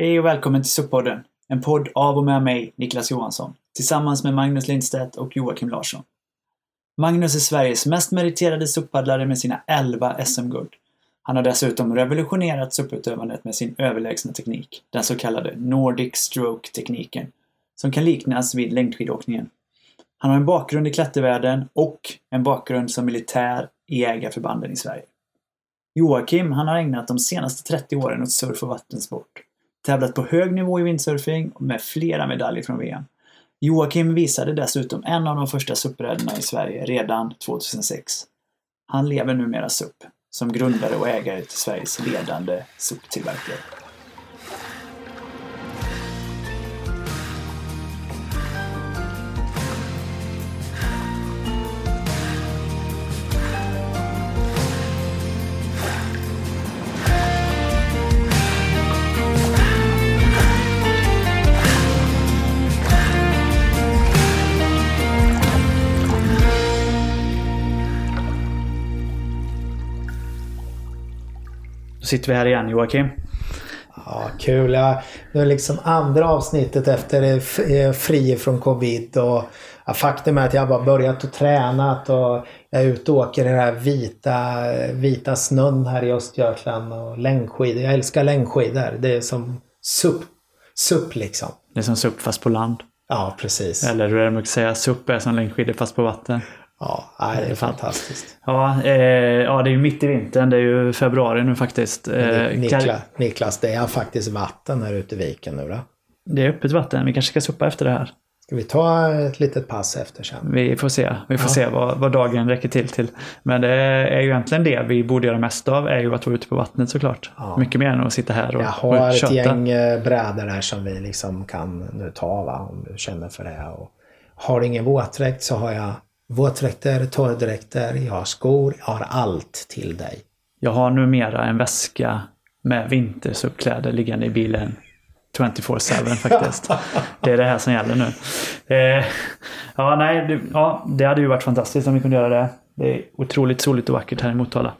Hej och välkommen till SUP-podden. En podd av och med mig, Niklas Johansson, tillsammans med Magnus Lindstedt och Joakim Larsson. Magnus är Sveriges mest meriterade SUP-paddlare med sina 11 SM-guld. Han har dessutom revolutionerat SUP-utövandet med sin överlägsna teknik, den så kallade Nordic Stroke-tekniken, som kan liknas vid längdskidåkningen. Han har en bakgrund i klättervärlden och en bakgrund som militär i jägarförbanden i Sverige. Joakim, han har ägnat de senaste 30 åren åt surf och vattensport. Tävlat på hög nivå i windsurfing med flera medaljer från VM. Joakim visade dessutom en av de första SUP-räderna i Sverige redan 2006. Han lever numera SUP, som grundare och ägare till Sveriges ledande SUP-tillverkare. Sitter vi här igen Joakim. Ja, kul. Jag, det är liksom andra avsnittet efter eh, fri från covid. Och, ja, faktum är att jag bara börjat och tränat och jag är ute och åker i den här vita, vita snön här i Östergötland. Och längdskidor. Jag älskar längdskidor. Det är som SUP. SUP liksom. Det är som SUP fast på land. Ja, precis. Eller hur är det man säga? SUP är som längdskidor fast på vatten. Ja, nej, det är fantastiskt. Ja, eh, ja, det är ju mitt i vintern. Det är ju februari nu faktiskt. Eh, Niklas, Niklas, det är faktiskt vatten här ute i viken nu då. Det är öppet vatten. Vi kanske ska suppa efter det här. Ska vi ta ett litet pass efter sen? Vi får se. Vi får ja. se vad, vad dagen räcker till till. Men det är ju egentligen det vi borde göra mest av. är ju att vara ute på vattnet såklart. Ja. Mycket mer än att sitta här och Jag har och ett gäng eh, brädor här som vi liksom kan nu ta va, om du känner för det. Och har du ingen våtdräkt så har jag Våtdräkter, torrdräkter, jag har skor, jag har allt till dig. Jag har numera en väska med vintersuppkläder liggande i bilen 24-7 faktiskt. det är det här som gäller nu. Eh, ja, nej, det, ja, det hade ju varit fantastiskt om vi kunde göra det. Det är otroligt soligt och vackert här i Motala.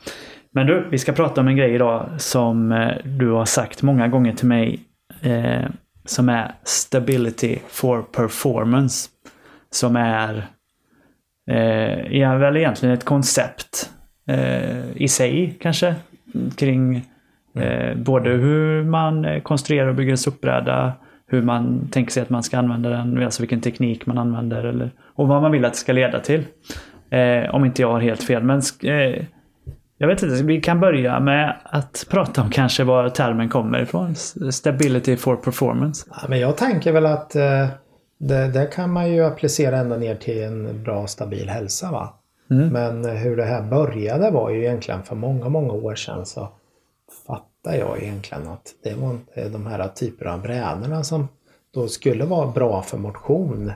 Men du, vi ska prata om en grej idag som eh, du har sagt många gånger till mig. Eh, som är Stability for Performance. Som är eh, är väl egentligen ett koncept eh, i sig kanske. Kring eh, både hur man konstruerar och bygger en SUP-bräda, hur man tänker sig att man ska använda den, alltså vilken teknik man använder eller, och vad man vill att det ska leda till. Eh, om inte jag har helt fel. Men eh, jag vet inte, vi kan börja med att prata om kanske var termen kommer ifrån. Stability for performance. Ja, men jag tänker väl att eh, det, det kan man ju applicera ända ner till en bra stabil hälsa. va. Mm. Men hur det här började var ju egentligen för många, många år sedan så fattar jag egentligen att det var de här typerna av brädorna som då skulle vara bra för motion.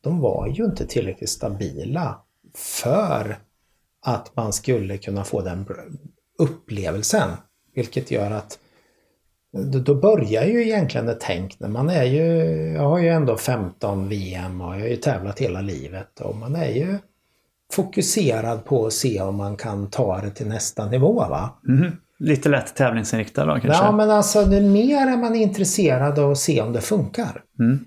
De var ju inte tillräckligt stabila för att man skulle kunna få den upplevelsen. Vilket gör att då börjar ju egentligen ett tänk när man är ju, jag har ju ändå 15 VM och jag har ju tävlat hela livet och man är ju fokuserad på att se om man kan ta det till nästa nivå va. Mm. Lite lätt tävlingsinriktad då kanske? Ja men alltså det mer är man intresserad av att se om det funkar. Mm.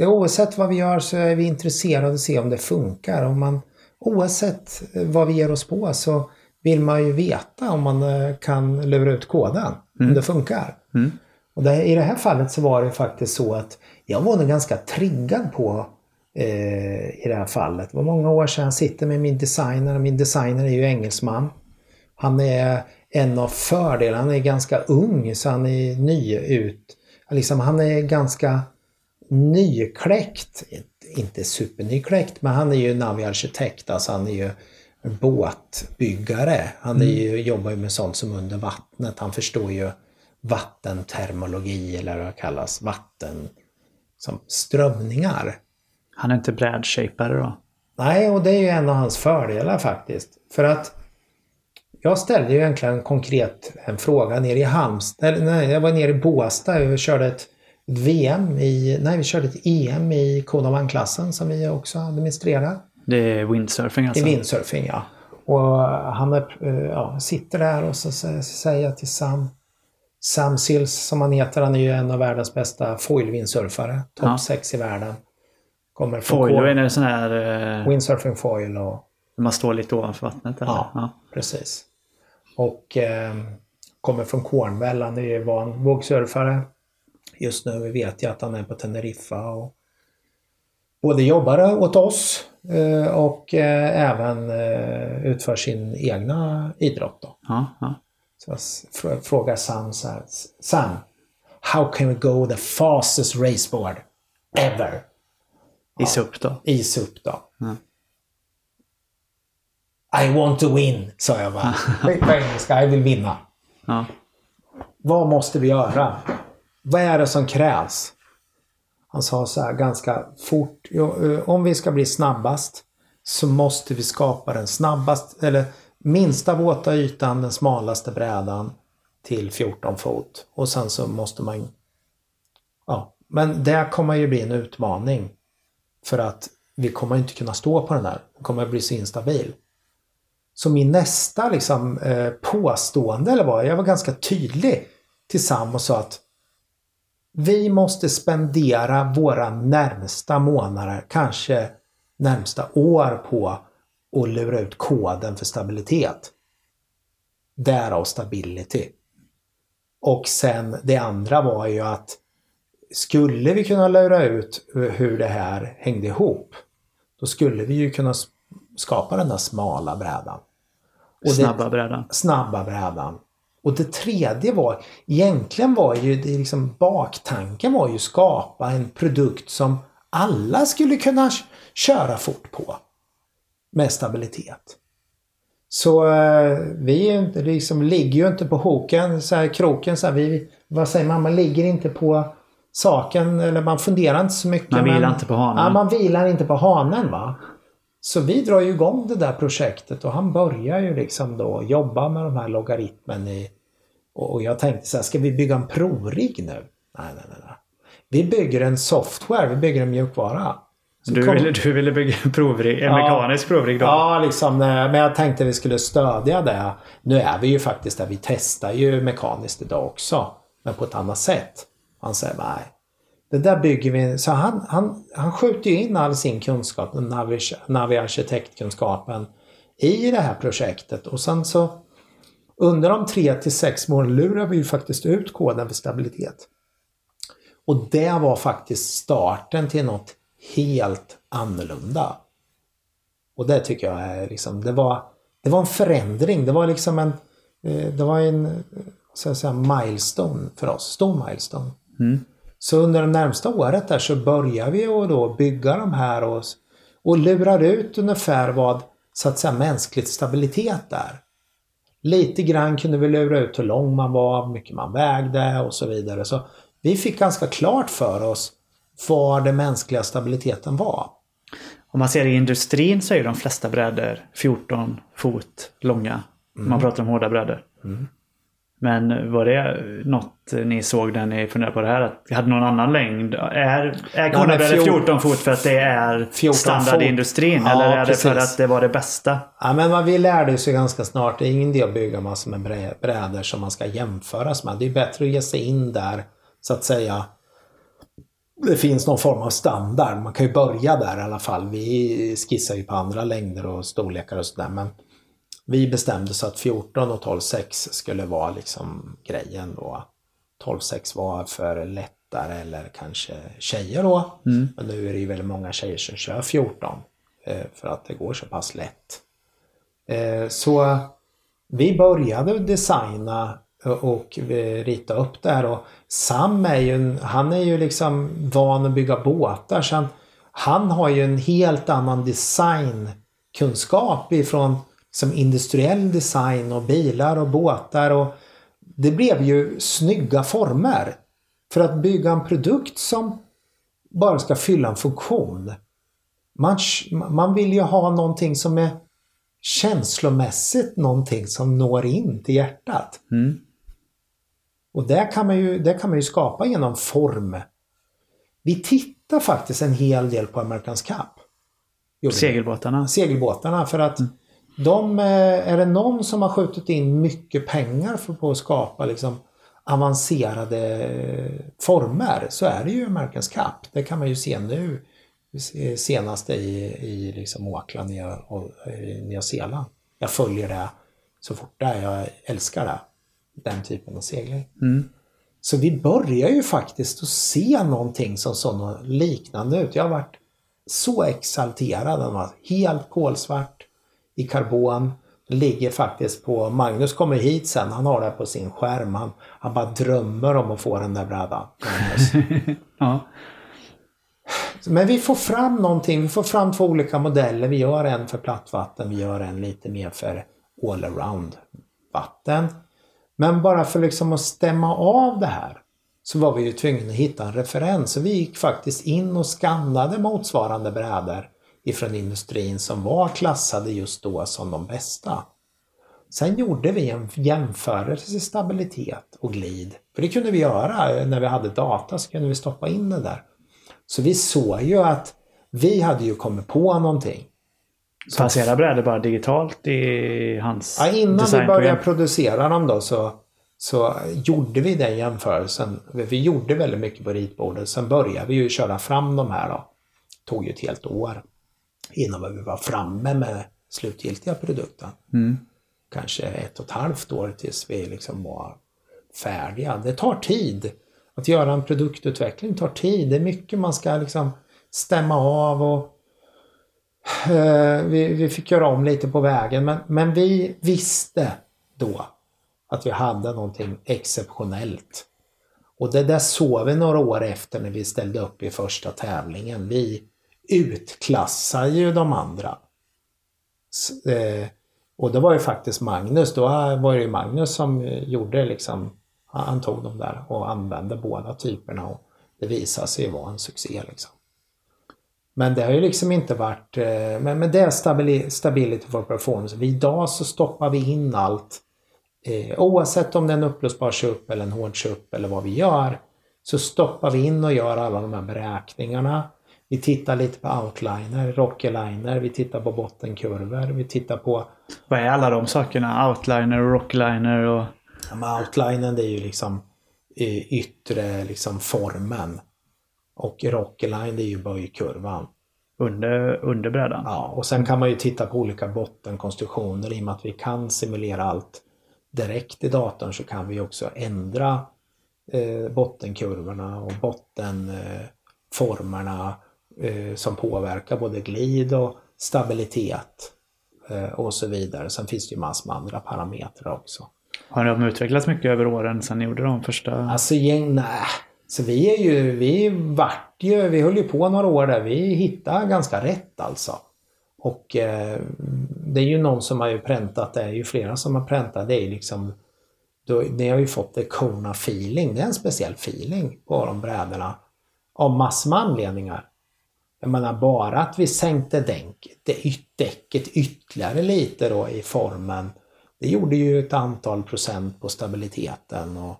Oavsett vad vi gör så är vi intresserade av att se om det funkar. Och man, oavsett vad vi ger oss på så vill man ju veta om man eh, kan lura ut koden. Mm. Om det funkar. Mm. Och det, I det här fallet så var det faktiskt så att jag var nog ganska triggad på eh, i det här fallet. Det var många år sedan jag sitter med min designer och min designer är ju engelsman. Han är en av fördelarna, han är ganska ung så han är ny ut. Liksom, han är ganska nykläckt. Inte supernykläckt men han är ju naviarkitekt, alltså han är ju båtbyggare. Han är ju, mm. jobbar ju med sånt som under vattnet. Han förstår ju vattentermologi eller vad det kallas, vatten som strömningar. Han är inte brädshapare då? Nej, och det är ju en av hans fördelar faktiskt. För att jag ställde ju egentligen konkret en fråga nere i Halmstad, nej jag var nere i Båstad och körde ett, VM i, nej vi körde ett EM i Kodovan-klassen som vi också administrerar. Det är windsurfing alltså? Det är windsurfing ja. Och han är, ja, sitter där och så säger jag till Sam Sam Sills som han heter, han är ju en av världens bästa foil-windsurfare. Topp Ja. 6 i världen. Kommer Foil, är det sån här... Eh, Windsurfing foil och man står lite ovanför vattnet? Eller? Ja. ja. precis. Och eh, kommer från Cornwall. Han är ju van vågsurfare. Just nu vet jag att han är på Teneriffa och både jobbar åt oss eh, och eh, även eh, utför sin egna idrott. Då. Ja, ja. Så frågar Sam så här. Sam, how can we go the fastest raceboard ever? I SUP då? I SUP då. Ja. I want to win, sa jag bara. På engelska, jag vill vinna. Ja. Vad måste vi göra? Vad är det som krävs? Han sa så här ganska fort. "Jo, eh, Om vi ska bli snabbast så måste vi skapa den snabbast eller minsta våta ytan, den smalaste brädan till 14 fot. Och sen så måste man... Ja, men det kommer ju bli en utmaning. För att vi kommer inte kunna stå på den här. Den kommer bli så instabil. Så min nästa liksom, eh, påstående, eller vad, jag var ganska tydlig till Sam och sa att vi måste spendera våra närmsta månader, kanske närmsta år på att lura ut koden för stabilitet. Därav stability. Och sen det andra var ju att skulle vi kunna lura ut hur det här hängde ihop, då skulle vi ju kunna skapa den där smala brädan. Och det- Snabba brädan. snabba brädan. Och det tredje var, egentligen var ju det liksom baktanken var ju skapa en produkt som alla skulle kunna köra fort på. Med stabilitet. Så eh, vi är inte, liksom, ligger ju inte på hoken, så här, kroken, så här, vi, vad säger man, man ligger inte på saken eller man funderar inte så mycket. Man vilar men- inte på hanen. Ja, man vilar inte på hanen va. Så vi drar ju igång det där projektet och han börjar ju liksom då jobba med de här logaritmen i... Och jag tänkte så här, ska vi bygga en provrigg nu? Nej, nej. nej. Vi bygger en software, vi bygger en mjukvara. Du kom- ville, du ville bygga en provrig, en Ja. mekanisk provrig då? Ja, liksom, eh, men jag tänkte vi skulle stödja det. Nu är vi ju faktiskt där, vi testar ju mekaniskt idag också. Men på ett annat sätt. Han säger nej. Det där bygger vi. Så han, han, han skjuter ju in all sin kunskap, den Navi, Navi arkitektkunskapen i det här projektet. Och sen så under de tre till sex månaderna lurar vi ju faktiskt ut koden för stabilitet. Och det var faktiskt starten till något helt annorlunda. Och det tycker jag är liksom, det var, det var en förändring. Det var liksom en, eh, det var en, eh, så att säga, milestone för oss. Stor milestone. Så under det närmsta året där så börjar vi att då bygga de här och, och lurar ut ungefär vad, så att säga, mänskligt stabilitet är. Lite grann kunde vi lura ut hur lång man var, hur mycket man vägde och så vidare. Så vi fick ganska klart för oss vad den mänskliga stabiliteten var. Om man ser i industrin så är ju de flesta brädor 14 fot långa. Mm. Man pratar om hårda brädor. Men var det något ni såg när ni funderade på det här? Att hade någon annan längd? Är, är hårda brädor 14 14 fot för att det är 14 standard fot. i industrin? Ja, eller är det för precis. att det var det bästa? Ja, men vad vi lärde ju ganska snart, det är ingen idé att bygga massor med brä- brädor som man ska jämföras med. Det är bättre att ge sig in där, så att säga. Det finns någon form av standard. Man kan ju börja där i alla fall. Vi skissar ju på andra längder och storlekar och sådär. Men vi bestämde så att 14 och 12,6 skulle vara liksom grejen då. 12,6 var för lättare eller kanske tjejer då. Men nu är det ju väldigt många tjejer som kör 14. eh, För att det går så pass lätt. Eh, Så vi började designa och rita upp det här och Sam är ju, en, han är ju liksom van att bygga båtar så han, han har ju en helt annan designkunskap ifrån som industriell design och bilar och båtar och det blev ju snygga former. För att bygga en produkt som bara ska fylla en funktion. Man, man vill ju ha någonting som är känslomässigt någonting som når in till hjärtat. Mm. Och det kan, man ju, det kan man ju skapa genom form. Vi tittar faktiskt en hel del på Americans Cup. Segelbåtarna? Segelbåtarna för att de, eh, är det någon som har skjutit in mycket pengar för, på att skapa liksom avancerade former så är det ju Americans Cup. Det kan man ju se nu senast i, i liksom Auckland i Nya Zeeland. Jag följer det så fort det är. Jag älskar det. Den typen av segling. Mm. Så vi börjar ju faktiskt att se någonting som sådana liknande ut. Jag har varit så exalterad. Den var helt kolsvart i karbon. Ligger faktiskt på, Magnus kommer hit sen, han har det på sin skärm. Han, han bara drömmer om att få den där brädan. ja. Men vi får fram någonting, vi får fram två olika modeller. Vi gör en för plattvatten, vi gör en lite mer för all around vatten. Men bara för liksom att stämma av det här så var vi ju tvungna att hitta en referens. Så vi gick faktiskt in och skannade motsvarande brädor ifrån industrin som var klassade just då som de bästa. Sen gjorde vi en jämförelse i stabilitet och glid. För det kunde vi göra när vi hade data så kunde vi stoppa in det där. Så vi såg ju att vi hade ju kommit på någonting. Fanns era brädor bara digitalt i hans Ja, innan vi började producera dem då så, så gjorde vi den jämförelsen. Vi gjorde väldigt mycket på ritbordet. Sen började vi ju köra fram de här då. Det tog ju ett helt år innan vi var framme med slutgiltiga produkten. Mm. Kanske ett och ett halvt år tills vi liksom var färdiga. Det tar tid. Att göra en produktutveckling tar tid. Det är mycket man ska liksom stämma av och Eh, vi, vi fick göra om lite på vägen. Men, men vi visste då att vi hade någonting exceptionellt. Och det där såg vi några år efter när vi ställde upp i första tävlingen. Vi utklassar ju de andra. Eh, och det var ju faktiskt Magnus, då var det ju Magnus som gjorde liksom, han tog dem där och använde båda typerna och det visade sig vara en succé liksom. Men det har ju liksom inte varit, eh, men, men det är stability for performance. Idag så stoppar vi in allt. Eh, oavsett om det är en upplösbar SUP eller en hård SUP eller vad vi gör. Så stoppar vi in och gör alla de här beräkningarna. Vi tittar lite på outliner, rockliner, vi tittar på bottenkurvor, vi tittar på... Vad är alla de sakerna? Outliner och rockliner och... Ja, outlinen det är ju liksom yttre liksom formen. Och rockline det är ju böjkurvan. Under, under brädan? Ja, och sen kan man ju titta på olika bottenkonstruktioner i och med att vi kan simulera allt direkt i datorn så kan vi också ändra eh, bottenkurvorna och bottenformerna eh, som påverkar både glid och stabilitet eh, och så vidare. Sen finns det ju massor med andra parametrar också. Har de utvecklats mycket över åren sedan ni gjorde de första? Alltså, nej. Så vi är ju, vi vart ju, vi höll ju på några år där. Vi hittade ganska rätt alltså. Och eh, det är ju någon som har ju präntat, det är ju flera som har präntat, det är ju liksom då, ni har ju fått det Kona feeling, det är en speciell feeling på de brädorna. Av massor med anledningar. Jag menar bara att vi sänkte däck, däcket ytterligare lite då i formen. Det gjorde ju ett antal procent på stabiliteten. Och...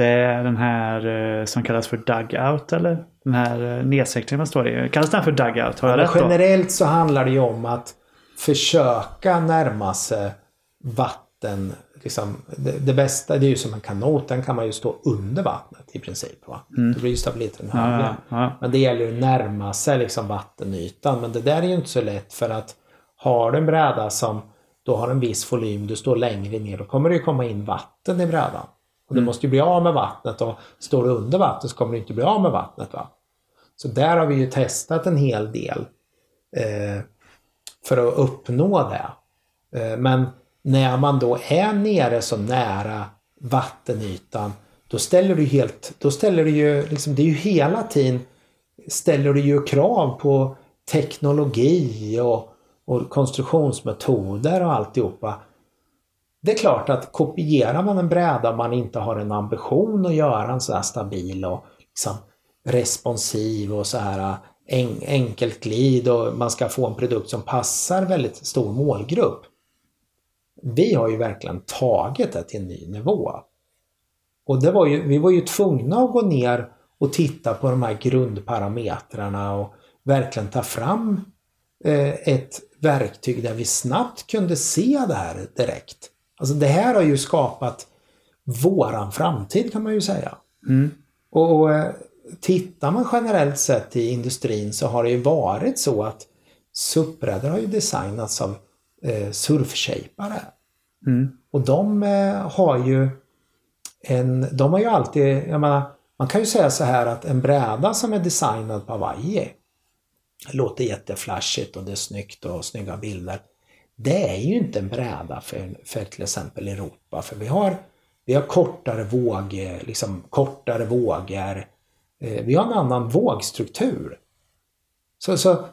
Det är den här eh, som kallas för dugout eller? Den här eh, nedsänkningen man står i. Kallas den för dugout? Har jag ja, rätt då? Generellt så handlar det ju om att försöka närma sig vatten liksom, det, det, bästa det är ju som en kanot, den kan man ju stå under vattnet i princip. Va? Mm. Då blir ju stabiliteten högre. Ja, ja. Men det gäller ju att närma sig liksom vattenytan. Men det där är ju inte så lätt för att har du en bräda som då har en viss volym, du står längre ner, då kommer det ju komma in vatten i brädan. Och du mm. måste ju bli av med vattnet och står du under vattnet så kommer du inte bli av med vattnet. Va? Så där har vi ju testat en hel del eh, för att uppnå det. Eh, men när man då är nere så nära vattenytan då ställer du helt, då ställer du ju, liksom, det är ju hela tiden ställer du ju krav på teknologi och, och konstruktionsmetoder och alltihopa. Det är klart att kopierar man en bräda om man inte har en ambition att göra en så här stabil och liksom responsiv och så här eh, en, enkelt glid och man ska få en produkt som passar väldigt stor målgrupp vi har ju verkligen tagit det till en ny nivå. Och det var ju, vi var ju tvungna att gå ner och titta på de här grundparametrarna och verkligen ta fram eh, ett verktyg där vi snabbt kunde se det här direkt. Alltså det här har ju skapat våran framtid kan man ju säga. Mm. Och, och eh, tittar man generellt sett i industrin så har det ju varit så att SUP-brädor har ju designats av eh, surfshapare. Mm. Och de eh, har ju en, de har ju alltid, jag menar, man kan ju säga så här att en bräda som är designad på Hawaii låter jätteflashigt och det är snyggt och snygga bilder. Det är ju inte en bräda för, för till exempel Europa för vi har, vi har kortare våg, liksom kortare vågor. Eh, vi har en annan vågstruktur. Så, så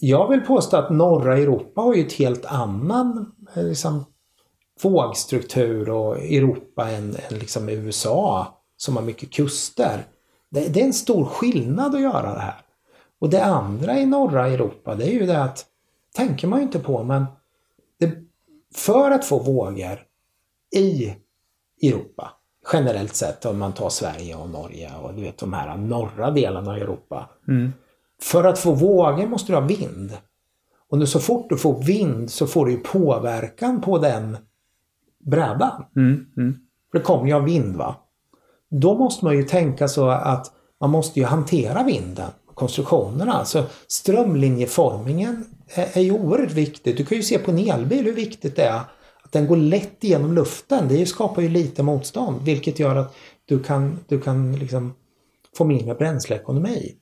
jag vill påstå att norra Europa har ju ett helt annan eh, liksom, vågstruktur och Europa än, än liksom USA som har mycket kuster. Det, det, är en stor skillnad att göra det här. Och det andra i norra Europa det är ju det att, tänker man ju inte på men för att få vågor i Europa generellt sett om man tar Sverige och Norge och du vet de här norra delarna av Europa. Mm. För att få vågor måste du ha vind. Och nu så fort du får vind så får du ju påverkan på den brädan. Mm. Mm. För det kommer ju av vind va. Då måste man ju tänka så att man måste ju hantera vinden, konstruktionerna. Så strömlinjeformingen är, är ju oerhört viktigt. Du kan ju se på en elbil hur viktigt det är att den går lätt genom luften. Det skapar ju lite motstånd vilket gör att du kan, du kan liksom få mindre bränsleekonomi.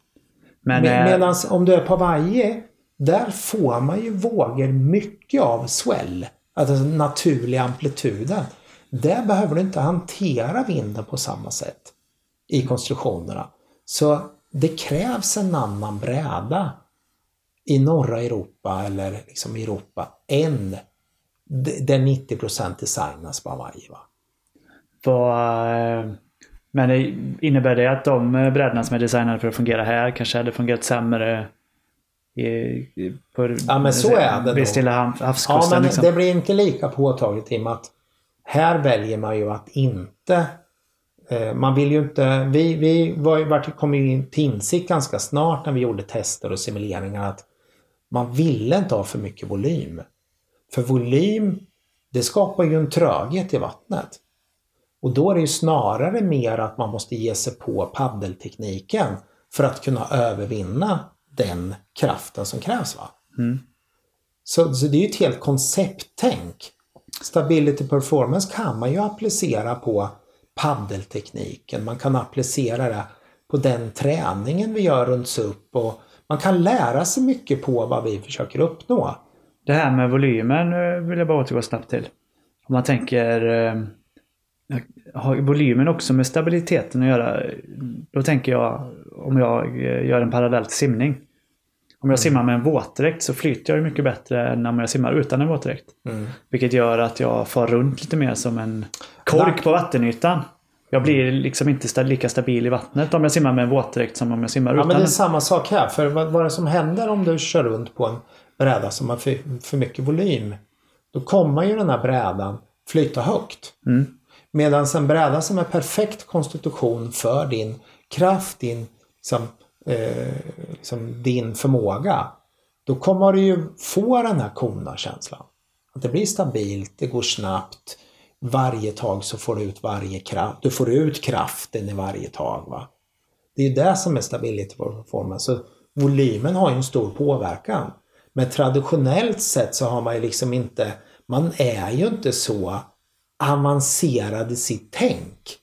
Men, Med, eh, Medan om du är på Hawaii, där får man ju vågor mycket av swell. Alltså naturliga amplituden. Där behöver du inte hantera vinden på samma sätt i konstruktionerna. Så det krävs en annan bräda i norra Europa eller liksom Europa än där 90 designas på Hawaii. Va? vad, eh, men det innebär det att de eh, brädorna som är designade för att fungera här kanske hade fungerat sämre i, på Ja, men så är det vid. Stilla hav- Ja, havskusten? men liksom. det blir inte lika påtagligt i och med att här väljer man ju att inte man vill ju inte, vi, vi var ju, vart- kom ju in till insikt ganska snart när vi gjorde tester och simuleringar att man ville inte ha för mycket volym. För volym, det skapar ju en tröghet i vattnet. Och då är det ju snarare mer att man måste ge sig på paddeltekniken för att kunna övervinna den kraften som krävs. Va? Mm. Så, så det är ju ett helt koncepttänk. Stability performance kan man ju applicera på paddeltekniken. Man kan applicera det på den träningen vi gör runt SUP och man kan lära sig mycket på vad vi försöker uppnå. Det här med volymen eh, vill jag bara återgå snabbt till. Om man tänker... Eh, har volymen också med stabiliteten att göra? Då tänker jag om jag eh, gör en parallell till simning. Om jag simmar med en våtdräkt så flyter jag mycket bättre än om jag simmar utan en våtdräkt. Vilket gör att jag far runt lite mer som en kork på vattenytan. Jag blir liksom inte lika stabil i vattnet om jag simmar med en våtdräkt som om jag simmar Ja, utan men det är samma sak här. För vad, vad det som händer om du kör runt på en bräda som har för, för mycket volym? Då kommer ju den här brädan flyta högt. Mm. Medan en bräda som är perfekt konstitution för din kraft, din, liksom, eh, liksom din förmåga. Då kommer du ju få den här kona-känslan. Att det blir stabilt, det går snabbt. Varje tag så får du ut varje kraft. Du får ut kraften i varje tag. va. Det är ju det som är stabilitet för formen. Så volymen har ju en stor påverkan. Men traditionellt sett så har man ju liksom inte, man är ju inte så avancerad i sitt tänk.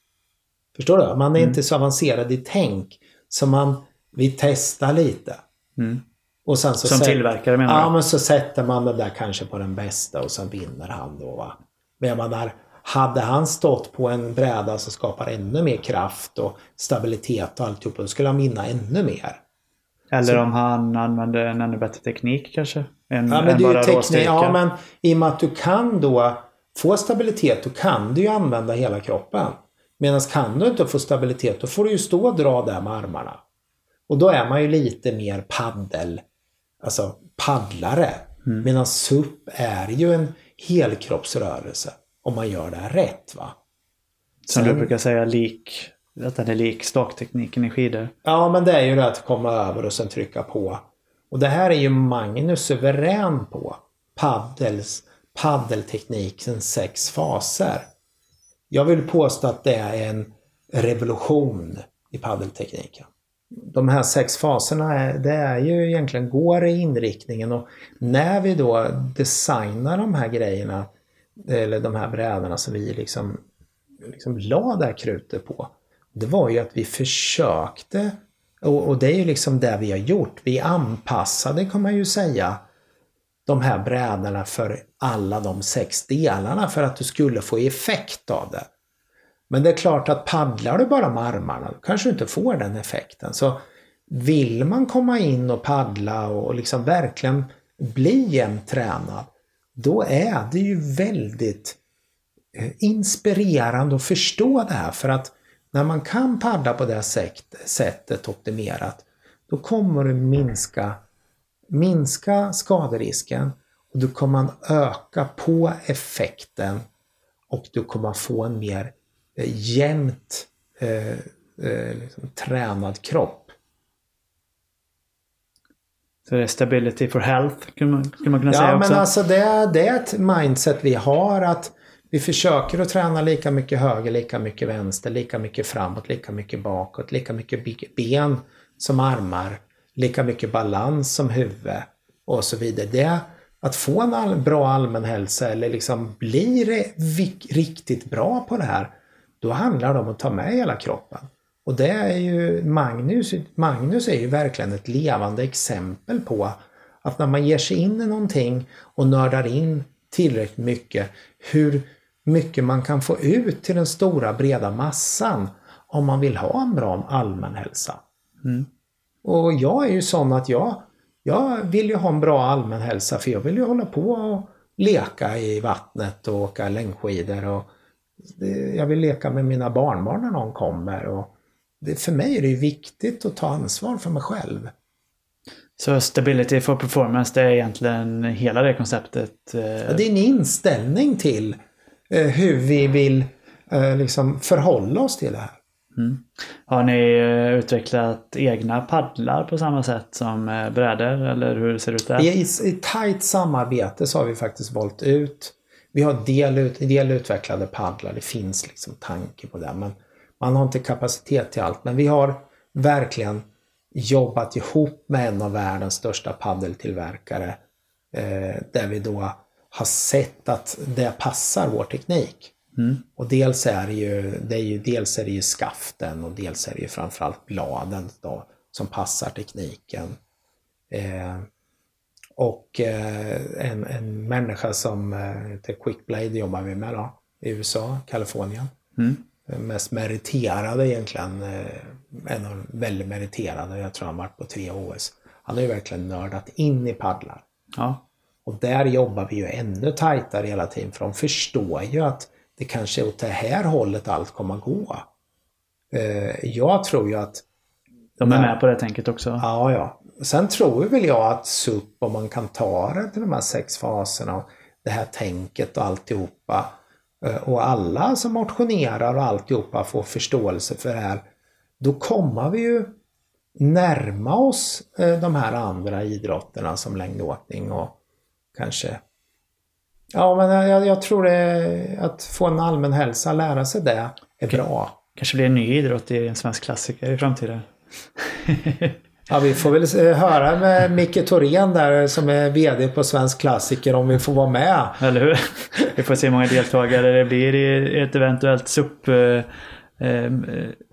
Förstår du? Man är Mm. inte så avancerad i tänk. Så man, vi testar lite. Mm. Och sen så Som tillverkare menar Ja, du? men så sätter man den där kanske på den bästa och sen vinner han då. Va? Men jag menar, hade han stått på en bräda som skapar ännu mer kraft och stabilitet och alltihop, då skulle han vinna ännu mer. Eller om han använder en ännu bättre teknik kanske? Än, Ja, än men är bara teknik. Ja, men i och med att du kan då få stabilitet, då kan du ju använda hela kroppen. Medan kan du inte få stabilitet, då får du ju stå och dra där med armarna. Och då är man ju lite mer paddel, alltså paddlare. Mm. Medan SUP är ju en helkroppsrörelse. Om man gör det här rätt va. Som Sen- du brukar säga lik, att den är lik staktekniken i skidor. Ja, men det är ju det att komma över och sen trycka på. Och det här är ju Magnus suverän på. Paddels, paddelteknikens sex faser. jag vill påstå att det är en revolution i paddeltekniken. De här sex faserna, eh, det är ju egentligen går i inriktningen och när vi då designar de här grejerna, eller de här brädorna som vi liksom, liksom la det här krutet på. Det var ju att vi försökte, och, och det är ju liksom det vi har gjort, vi anpassade kan man ju säga de här brädorna för alla de sex delarna för att du skulle få effekt av det. Men det är klart att paddlar du bara med armarna då kanske du inte får den effekten. Så vill man komma in och paddla och liksom verkligen bli jämnt tränad, då är det ju väldigt eh, inspirerande att förstå det här för att när man kan paddla på det sättet optimerat, då kommer du minska minska skaderisken och du kommer öka på effekten och du kommer få en mer jämnt eh, eh, liksom, tränad kropp. Så det är stability for health, skulle man, skulle man kunna ja, säga också? Ja, men alltså det, det är ett mindset vi har att vi försöker att träna lika mycket höger, lika mycket vänster, lika mycket framåt, lika mycket bakåt, lika mycket ben som armar lika mycket balans som huvud och så vidare. Det att få en all, bra allmänhälsa eller liksom bli riktigt bra på det här, då handlar det om att ta med hela kroppen. Och det är ju Magnus, Magnus är ju verkligen ett levande exempel på att när man ger sig in i någonting och nördar in tillräckligt mycket, hur mycket man kan få ut till den stora breda massan om man vill ha en bra allmänhälsa. Mm. Och jag är ju sån att jag, jag vill ju ha en bra allmän hälsa för jag vill ju hålla på och leka i vattnet och åka längdskidor. Och jag vill leka med mina barnbarn när någon kommer. Och det, för mig är det viktigt att ta ansvar för mig själv. Så stability for performance, det är egentligen hela det konceptet? Eh... Ja, det är en inställning till eh, hur vi vill eh, liksom förhålla oss till det här. Mm. Har ni utvecklat egna paddlar på samma sätt som brädor eller hur ser det ut där? I, I tajt samarbete så har vi faktiskt valt ut vi har del, del utvecklade paddlar, det finns liksom tanke på det men man har inte kapacitet till allt. Men vi har verkligen jobbat ihop med en av världens största paddeltillverkare eh, där vi då har sett att det passar vår teknik. Mm. Och dels är, det ju, det är ju, dels är det ju skaften och dels är det ju framförallt bladen då, som passar tekniken. Eh, och eh, en, en människa som eh, heter Quickblade jobbar vi med då, i USA, Kalifornien. Mm. Mest meriterade egentligen, eh, en av väldigt meriterade, jag tror han varit på tre OS. Han har ju verkligen nördat in i paddlar. Ja. Och där jobbar vi ju ännu tajtare hela tiden för de förstår ju att det kanske är åt det här hållet allt kommer att gå. Eh, jag tror ju att... De är med på det tänket också? Ja, ja. Sen tror väl jag att SUP, om man kan ta det till de här sex faserna, det här tänket och alltihopa. Eh, och alla som motionerar och alltihopa får förståelse för det här. Då kommer vi ju närma oss eh, de här andra idrotterna som längdåkning och kanske Ja, men jag, jag tror det, att få en allmän hälsa, lära sig det, är bra. Kanske blir en ny idrott i en svensk klassiker i framtiden. ja, vi får väl eh, höra med Micke Thorén där som är VD på Svensk Klassiker om vi får vara med. Eller hur? Vi får se hur många deltagare det blir i ett eventuellt SUP eh, eh,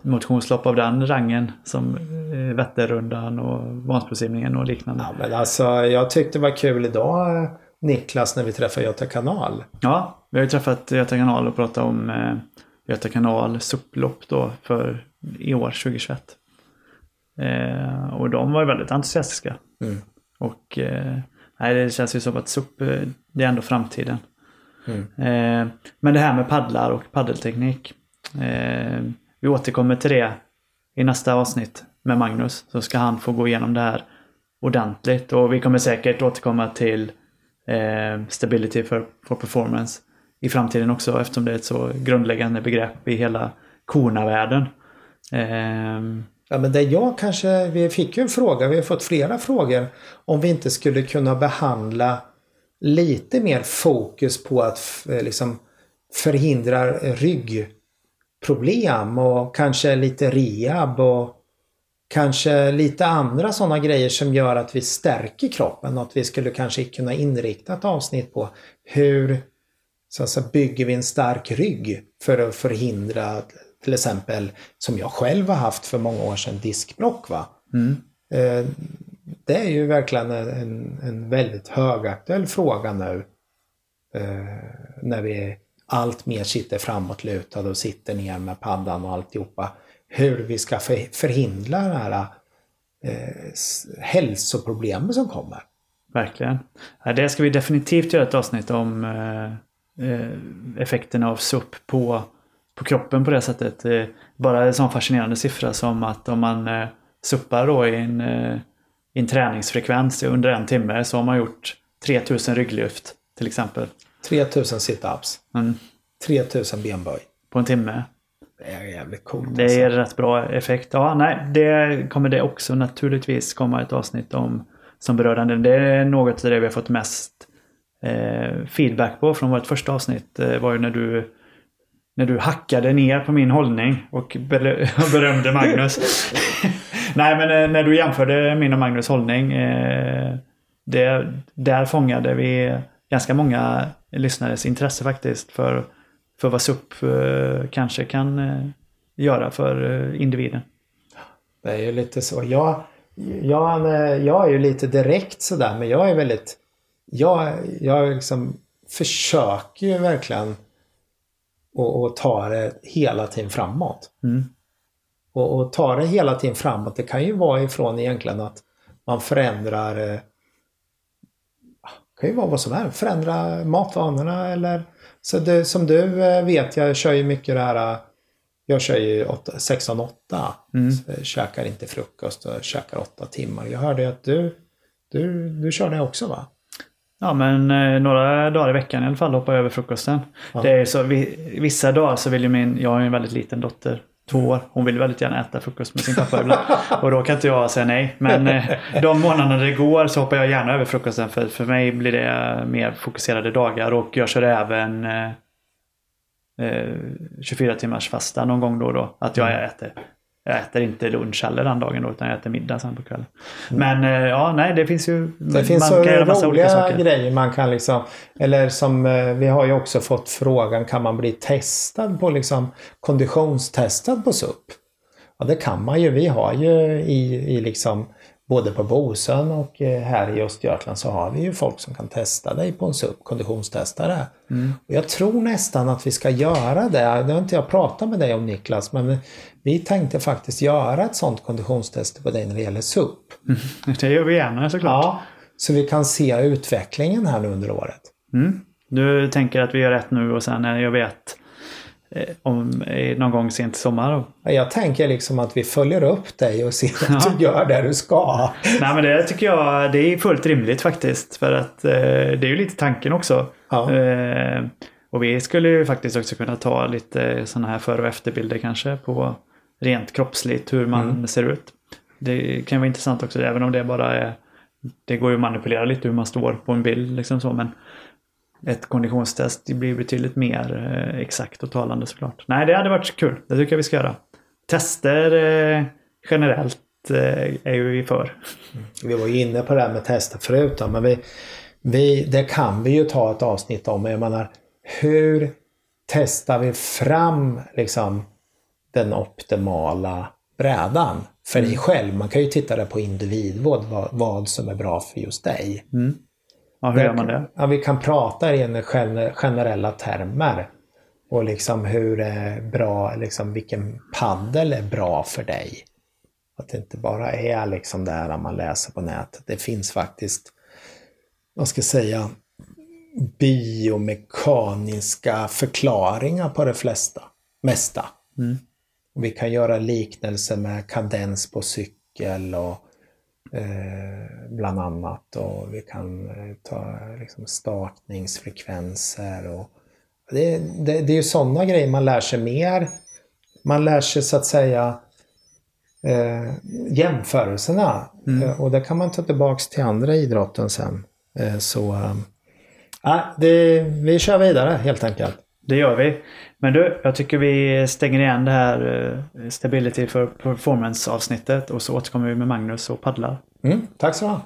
motionslopp av den rangen som eh, Vätternrundan och Vansbrosimningen och liknande. Ja, men alltså, jag tyckte det var kul idag Niklas när vi träffade Göta kanal. Ja, vi har ju träffat Göta kanal och pratat om eh, Göta kanal supplopp då för i år 2021. Eh, och de var ju väldigt entusiastiska. Mm. Och eh, nej, det känns ju som att SUP, eh, det är ändå framtiden. Mm. Eh, men det här med paddlar och paddelteknik. Eh, vi återkommer till det i nästa avsnitt med Magnus. Så ska han få gå igenom det här ordentligt. Och vi kommer säkert återkomma till eh, stability for, for performance i framtiden också eftersom det är ett så grundläggande begrepp i hela korna-världen. Ja, men det jag kanske, vi fick ju en fråga, vi har fått flera frågor om vi inte skulle kunna behandla lite mer fokus på att eh, liksom förhindra ryggproblem och kanske lite rehab och kanske lite andra sådana grejer som gör att vi stärker kroppen Något att vi skulle kanske kunna inrikta ett avsnitt på. Hur så alltså, bygger vi en stark rygg för att förhindra till exempel som jag själv har haft för många år sedan diskbrock. Va? Mm. Eh, det är ju verkligen en, en väldigt högaktuell fråga nu. Eh, när vi allt mer sitter framåtlutade och sitter ner med paddan och alltihopa. Hur vi ska förhindra det här eh, hälsoproblemen som kommer. Verkligen. Det ska vi definitivt göra ett avsnitt om eh, effekterna av SUP på, på kroppen på det sättet. Bara en sån fascinerande siffra som att om man eh, suppar då i en, i en träningsfrekvens under en timme så har man gjort 3000 rygglyft till exempel. 3000 situps. Mm. 3000 benböj. På en timme. Det är jävligt coolt. Det alltså. är rätt bra effekt. Ja, nej, det kommer det också naturligtvis komma ett avsnitt om som berör den. Det är något av det vi har fått mest eh, feedback på från vårt första avsnitt. Det var ju när du när du hackade ner på min hållning och berömde Magnus. nej, men eh, när du jämförde min och Magnus hållning. Eh, det, där fångade vi ganska många lyssnares intresse faktiskt för, för vad SUP eh, kanske kan eh, göra för eh, individen. Det är ju lite så. Jag, jag, jag är ju lite direkt sådär men jag är väldigt... Jag, jag liksom försöker ju verkligen att ta det hela tiden framåt. Mm. Och, och ta det hela tiden framåt, det kan ju vara ifrån egentligen att man förändrar kan ju vara vad som helst. Förändra matvanorna eller så det, som du eh, vet, jag kör ju mycket det här. Eh, jag kör ju 16-8. Mm. käkar inte frukost och käkar 8 timmar. Jag hörde att du, du, du kör det också va? Ja men eh, några dagar i veckan i alla fall hoppar jag över frukosten. Ja. Det är så, vissa dagar så vill ju min, jag har ju en väldigt liten dotter två år. Hon vill väldigt gärna äta frukost med sin pappa ibland. Och då kan inte jag säga nej. Men eh, de månaderna det går så hoppar jag gärna över frukosten. För, för mig blir det mer fokuserade dagar och jag kör även eh, 24 eh, timmars fasta någon gång då och då. Att jag mm. äter jag äter inte lunch heller den dagen då, utan jag äter middag sen på kvällen. Mm. Men eh, ja, nej, det finns ju... Det finns så roliga grejer man kan liksom... Eller som eh, vi har ju också fått frågan, kan man bli testad på liksom konditionstestad på SUP? Ja, det kan man ju. Vi har ju i, i liksom både på Bosön och eh, här i Östergötland så har vi ju folk som kan testa dig på en SUP, konditionstestare. Mm. Och jag tror nästan att vi ska göra det. Det har inte jag pratat med dig om Niklas, men vi tänkte faktiskt göra ett sånt konditionstest på dig när det gäller SUP. Mm. Det gör vi gärna såklart. Ja, så vi kan se utvecklingen här nu under året. Mm. Du tänker att vi gör rätt nu och sen när jag vet Eh, om, eh, någon gång sent i sommar. Jag tänker liksom att vi följer upp dig och ser att ja. du gör det du ska. Nej men det tycker jag det är fullt rimligt faktiskt. För att eh, det är ju lite tanken också. Ja. Eh, och vi skulle ju faktiskt också kunna ta lite sådana här före och efterbilder kanske på rent kroppsligt hur man mm. ser ut. Det kan vara intressant också även om det bara är det går ju att manipulera lite hur man står på en bild liksom så men ett konditionstest det blir betydligt mer eh, exakt och talande såklart. Nej, det hade varit kul. Det tycker jag vi ska göra. Tester eh, generellt eh, är ju vi för. Mm. Vi var ju inne på det här med tester förut då, men vi, vi, det kan vi ju ta ett avsnitt om. Jag menar, hur testar vi fram liksom den optimala brädan för dig mm. själv? Man kan ju titta det på individvård, vad, vad som är bra för just dig. Mm. Ja, hur gör man det? Ja, vi kan prata i generella termer. Och liksom hur är bra, liksom vilken paddel är bra för dig. Att det inte bara är liksom det här man läser på nätet. Det finns faktiskt, vad ska jag säga, biomekaniska förklaringar på det flesta, mesta. Mm. Vi kan göra liknelser med kadens på cykel och Eh, bland annat. Och vi kan eh, ta liksom, startningsfrekvenser. Och, det, det, det är ju sådana grejer man lär sig mer. Man lär sig så att säga eh, jämförelserna. Mm. Eh, och det kan man ta tillbaks till andra idrotten sen. Så eh, det, vi kör vidare helt enkelt. Det gör vi. Men du, jag tycker vi stänger igen det här eh, Stability för Performance avsnittet och så återkommer vi med Magnus och paddlar. Mm, tack så mycket.